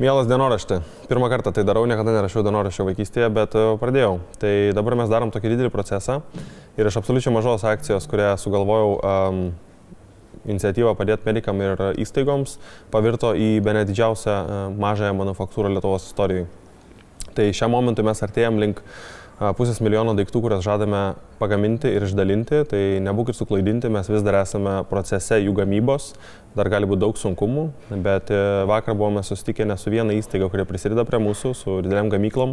Mielas dienoraštė. Pirmą kartą tai darau, niekada nerašiau dienoraščio vaikystėje, bet e, pradėjau. Tai dabar mes darom tokį didelį procesą ir iš absoliučiai mažos akcijos, kurią sugalvojau um, iniciatyvą padėti medikam ir įstaigoms, pavirto į bene didžiausią uh, mažąją manufaktūrą Lietuvos istorijoje. Tai šiam momentui mes artėjom link uh, pusės milijono daiktų, kurias žadame pagaminti ir išdalinti. Tai nebūkit suklaidinti, mes vis dar esame procese jų gamybos, dar gali būti daug sunkumų, bet e, vakar buvome susitikę ne su viena įstaiga, kurie prisideda prie mūsų, su dideliam gamyklom,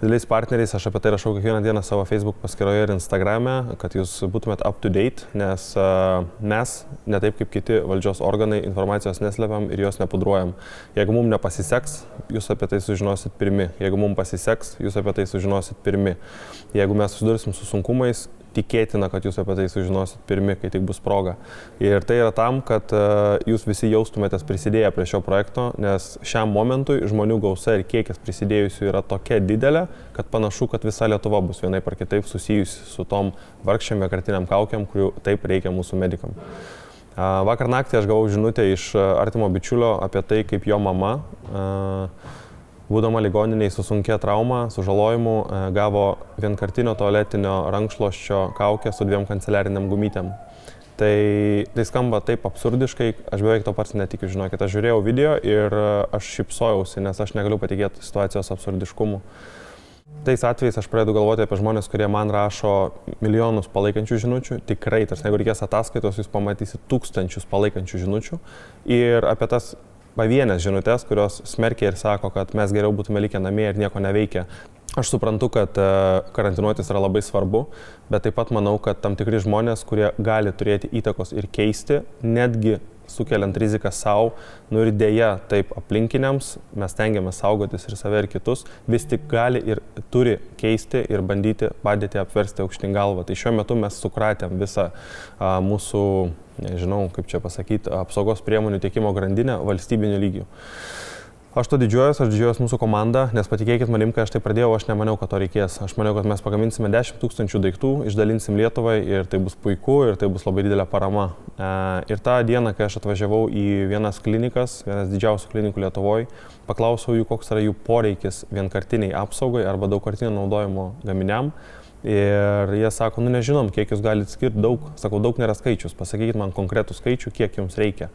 dideliais partneriais, aš apie tai rašau kiekvieną dieną savo Facebook paskyroje ir Instagrame, kad jūs būtumėt up to date, nes uh, mes, ne taip kaip kiti valdžios organai, informacijos neslepiam ir jos nepudruojam. Jeigu mums nepasiseks, jūs apie tai sužinosit pirmi. Jeigu mums pasiseks, jūs apie tai sužinosit pirmi. Jeigu mes susidursim su sunkumais, tikėtina, kad jūs apie tai sužinosit pirmi, kai tik bus proga. Ir tai yra tam, kad uh, jūs visi jaustumėtės prisidėję prie šio projekto, nes šiam momentui žmonių gausa ir kiekis prisidėjusių yra tokia didelė, kad panašu, kad visa Lietuva bus vienaip ar kitaip susijusi su tom vargšiam vienkartiniam kaukiam, kurių taip reikia mūsų medikam. Vakar naktį aš gavau žinutę iš artimo bičiulio apie tai, kaip jo mama uh, būdama ligoniniai su sunkia trauma, sužalojimu, e, gavo vienkartinio tualetinio rankšluoščio kaukę su dviem kanceliariniam gumytėm. Tai, tai skamba taip absurdiškai, aš beveik to pats netikiu, žinokit, aš žiūrėjau video ir e, aš šipsojausi, nes aš negaliu patikėti situacijos absurdiškumu. Tais atvejais aš pradedu galvoti apie žmonės, kurie man rašo milijonus palaikančių žinučių, tikrai, tarsi jeigu reikės ataskaitos, jūs pamatysite tūkstančius palaikančių žinučių ir apie tas pavienės žinutės, kurios smerkia ir sako, kad mes geriau būtume likę namie ir nieko neveikia. Aš suprantu, kad e, karantinuotis yra labai svarbu, bet taip pat manau, kad tam tikri žmonės, kurie gali turėti įtakos ir keisti, netgi sukeliant riziką savo, nu ir dėja taip aplinkiniams, mes tengiamės saugotis ir save ir kitus, vis tik gali ir turi keisti ir bandyti padėti apversti aukštin galvą. Tai šiuo metu mes sukratėm visą a, mūsų, nežinau kaip čia pasakyti, apsaugos priemonių tiekimo grandinę valstybinių lygių. Aš to didžiuojuosi, aš didžiuojuosi mūsų komanda, nes patikėkit manim, kai aš tai pradėjau, aš nemaniau, kad to reikės. Aš maniau, kad mes pagaminsime 10 tūkstančių daiktų, išdalinsim Lietuvai ir tai bus puiku ir tai bus labai didelė parama. E, ir tą dieną, kai aš atvažiavau į vienas klinikas, vienas didžiausių klinikų Lietuvoje, paklausiau jų, koks yra jų poreikis vienkartiniai apsaugai arba daugkartinio naudojimo gaminiam. Ir jie sako, nu nežinom, kiek jūs galite skirti daug, sakau, daug nėra skaičius, pasakykit man konkretų skaičių, kiek jums reikia.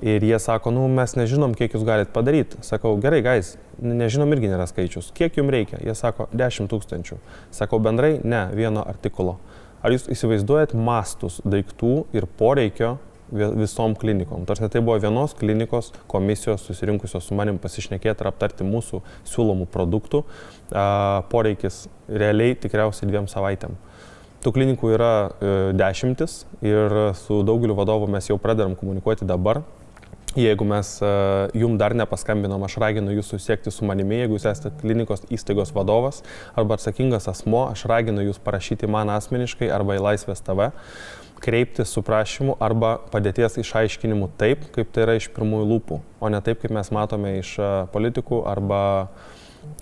Ir jie sako, nu mes nežinom, kiek jūs galite padaryti. Sakau, gerai, gais, nežinom irgi nėra skaičius. Kiek jums reikia? Jie sako, 10 tūkstančių. Sakau, bendrai, ne, vieno artikulo. Ar jūs įsivaizduojat mastus daiktų ir poreikio visom klinikom. Tarsi tai buvo vienos klinikos komisijos susirinkusios su manim pasišnekėti ir aptarti mūsų siūlomų produktų poreikis realiai tikriausiai dviem savaitėm. Tų klinikų yra e, dešimtis ir su daugeliu vadovų mes jau pradedam komunikuoti dabar, Jeigu mes uh, jum dar nepaskambinom, aš raginu jūs susiekti su manimi, jeigu jūs esate klinikos įstaigos vadovas arba atsakingas asmo, aš raginu jūs parašyti man asmeniškai arba į Laisvės TV, kreiptis su prašymu arba padėties išaiškinimu taip, kaip tai yra iš pirmųjų lūpų, o ne taip, kaip mes matome iš uh, politikų arba uh,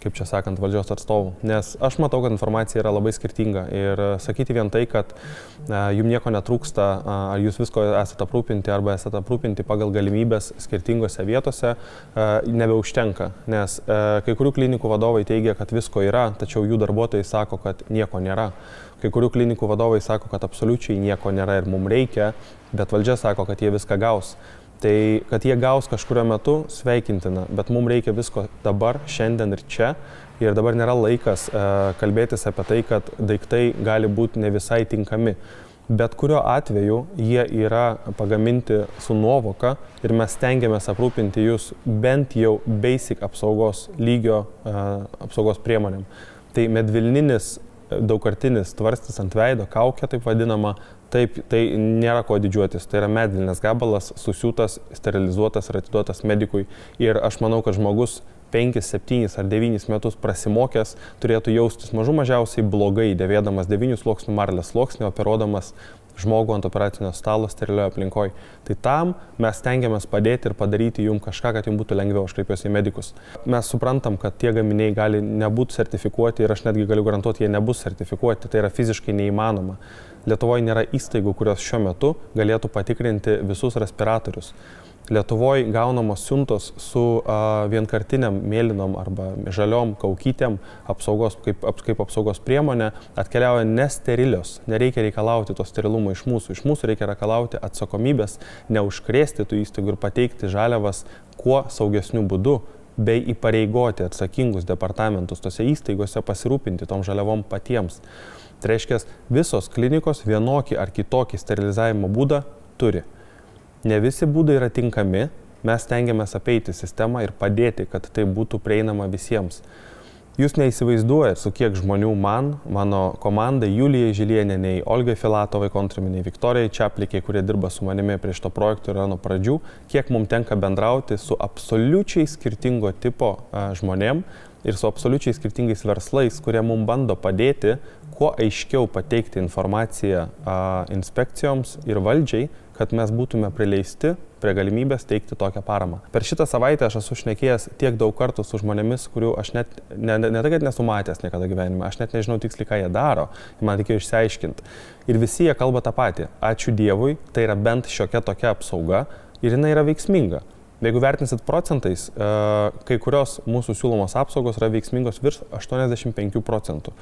kaip čia sakant, valdžios atstovų. Nes aš matau, kad informacija yra labai skirtinga ir e, sakyti vien tai, kad e, jums nieko netrūksta, ar jūs visko esate aprūpinti arba esate aprūpinti pagal galimybės skirtingose vietose, e, nebeužtenka. Nes kai kurių klinikų vadovai teigia, kad visko yra, tačiau jų darbuotojai sako, kad nieko nėra. Kai kurių klinikų vadovai sako, kad absoliučiai nieko nėra ir mums reikia, bet valdžia sako, kad jie viską gaus. Tai kad jie gaus kažkurio metu, sveikintina, bet mums reikia visko dabar, šiandien ir čia. Ir dabar nėra laikas e, kalbėtis apie tai, kad daiktai gali būti ne visai tinkami. Bet kuriuo atveju jie yra pagaminti su nuovoka ir mes stengiamės aprūpinti jūs bent jau basic apsaugos lygio e, apsaugos priemonėm. Tai medvilninis daugkartinis tvarstis ant veido, kaukė taip vadinama, Taip, tai nėra ko didžiuotis. Tai yra medvilnės gabalas, susiūtas, sterilizuotas ir atiduotas medikui. Ir aš manau, kad žmogus 5, 7 ar 9 metus prasimokęs turėtų jaustis mažų mažiausiai blogai, dėvėdamas 9 sluoksnių marlės sluoksnį, operuodamas žmogų ant operacinio stalo sterilioje aplinkoje. Tai tam mes tengiamės padėti ir padaryti jums kažką, kad jums būtų lengviau, aš kreipiuosi į medikus. Mes suprantam, kad tie gaminiai gali nebūti sertifikuoti ir aš netgi galiu garantuoti, jie nebus sertifikuoti, tai yra fiziškai neįmanoma. Lietuvoje nėra įstaigų, kurios šiuo metu galėtų patikrinti visus respiratorius. Lietuvoje gaunamos siuntos su a, vienkartiniam mėlynom arba žaliom kaukytėm apsaugos, kaip, ap, kaip apsaugos priemonė atkeliauja nesterilios. Nereikia reikalauti to sterilumo iš mūsų. Iš mūsų reikia reikalauti atsakomybės, neužkrėsti tų įstaigų ir pateikti žaliavas kuo saugesniu būdu bei įpareigoti atsakingus departamentus tose įstaigose pasirūpinti tom žaliavom patiems. Tai reiškia, visos klinikos vienokį ar kitokį sterilizavimo būdą turi. Ne visi būdai yra tinkami, mes tengiamės apeiti sistemą ir padėti, kad tai būtų prieinama visiems. Jūs neįsivaizduojat, su kiek žmonių man, mano komandai, Julijai Žilieniniai, Olgai Filatovai, kontraminiai, Viktorijai Čiaplikiai, kurie dirba su manimi prieš to projekto yra nuo pradžių, kiek mums tenka bendrauti su absoliučiai skirtingo tipo žmonėm ir su absoliučiai skirtingais verslais, kurie mums bando padėti kuo aiškiau pateikti informaciją inspekcijoms ir valdžiai, kad mes būtume prileisti prie galimybės teikti tokią paramą. Per šitą savaitę aš esu šnekėjęs tiek daug kartų su žmonėmis, kurių aš net, ne, ne, ne tai, kad nesu matęs niekada gyvenime, aš net nežinau tiksliai, ką jie daro, man reikėjo išsiaiškinti. Ir visi jie kalba tą patį. Ačiū Dievui, tai yra bent šiokia tokia apsauga ir jinai yra veiksminga. Jeigu vertinsit procentais, e, kai kurios mūsų siūlomos apsaugos yra veiksmingos virš 85 procentų.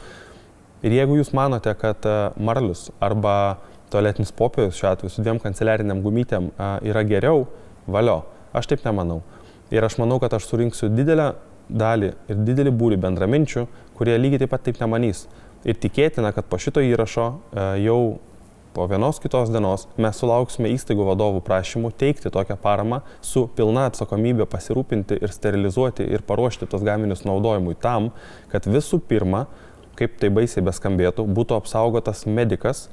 Ir jeigu jūs manote, kad e, marlius arba tualetinis popierius šiuo atveju su dviem kanceliariniam gumytėm yra geriau, valio. Aš taip nemanau. Ir aš manau, kad aš surinksiu didelę dalį ir didelį būrį bendraminčių, kurie lygiai taip pat taip nemanys. Ir tikėtina, kad po šito įrašo jau po vienos kitos dienos mes sulauksime įstaigų vadovų prašymų teikti tokią paramą su pilna atsakomybė pasirūpinti ir sterilizuoti ir paruošti tos gaminius naudojimui tam, kad visų pirma, kaip tai baisiai beskambėtų, būtų apsaugotas medikas,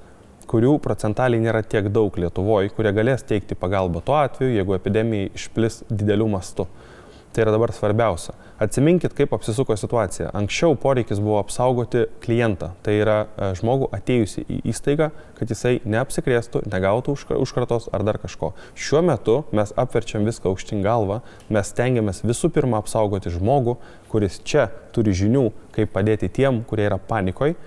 kurių procentaliai nėra tiek daug Lietuvoje, kurie galės teikti pagalbą tuo atveju, jeigu epidemija išplis dideliu mastu. Tai yra dabar svarbiausia. Atsiminkit, kaip apsisuko situacija. Anksčiau poreikis buvo apsaugoti klientą. Tai yra e, žmogų atėjusi į įstaigą, kad jisai neapsikrėstų, negautų užkratos ar dar kažko. Šiuo metu mes apverčiam viską aukštin galvą, mes tengiamės visų pirma apsaugoti žmogų, kuris čia turi žinių, kaip padėti tiem, kurie yra panikoje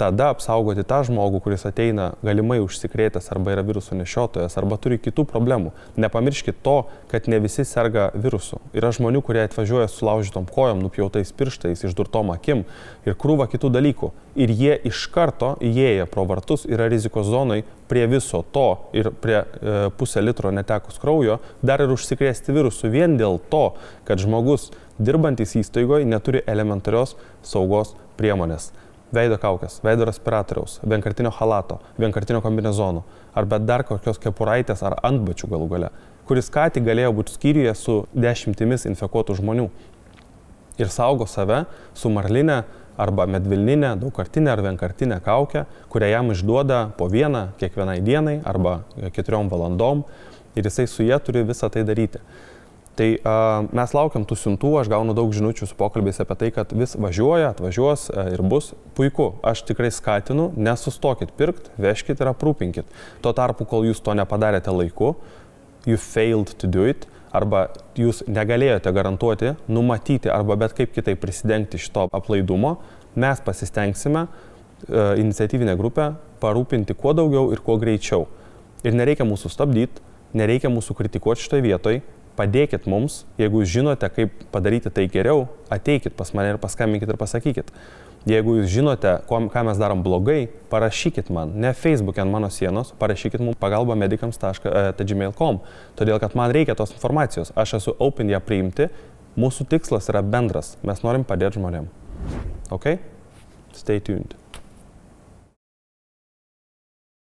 tada apsaugoti tą žmogų, kuris ateina galimai užsikrėtęs arba yra viruso nešiotojas arba turi kitų problemų. Nepamirškit to, kad ne visi serga virusu. Yra žmonių, kurie atvažiuoja su laužytom kojom, nupjautais pirštais, išdurtom akim ir krūva kitų dalykų. Ir jie iš karto įėję pro vartus yra rizikos zonai prie viso to ir prie e, pusę litro netekus kraujo dar ir užsikrėsti virusu vien dėl to, kad žmogus dirbantis įstaigoje neturi elementarios saugos priemonės veido kaukės, veido respiratoriaus, vienkartinio halato, vienkartinio kombinezono, arba dar kokios kepuraitės ar antbačių galų gale, kuris ką tik galėjo būti skyriuje su dešimtimis infekuotų žmonių ir saugo save su marlinė arba medvilninė, daugkartinė ar vienkartinė kaukė, kurią jam išduoda po vieną kiekvienai dienai arba keturiom valandom ir jisai su jie turi visą tai daryti. Tai a, mes laukiam tų siuntų, aš gaunu daug žinučių su pokalbiais apie tai, kad vis važiuoja, atvažiuos a, ir bus puiku. Aš tikrai skatinu, nesustokit pirkti, vežkit ir aprūpinkit. Tuo tarpu, kol jūs to nepadarėte laiku, you failed to do it, arba jūs negalėjote garantuoti, numatyti arba bet kaip kitaip prisidengti šito aplaidumo, mes pasistengsime e, iniciatyvinę grupę parūpinti kuo daugiau ir kuo greičiau. Ir nereikia mūsų stabdyti, nereikia mūsų kritikuoti šitoje vietoje, padėkit mums, jeigu jūs žinote, kaip padaryti tai geriau, ateikit pas mane ir paskambinkit ir pasakykit. Jeigu jūs žinote, ką mes darom blogai, parašykit man, ne Facebook'e ant mano sienos, parašykit mums pagalba medikams.gmail.com, todėl kad man reikia tos informacijos, aš esu open ją priimti, mūsų tikslas yra bendras, mes norim padėti žmonėm. Ok? Stay tuned.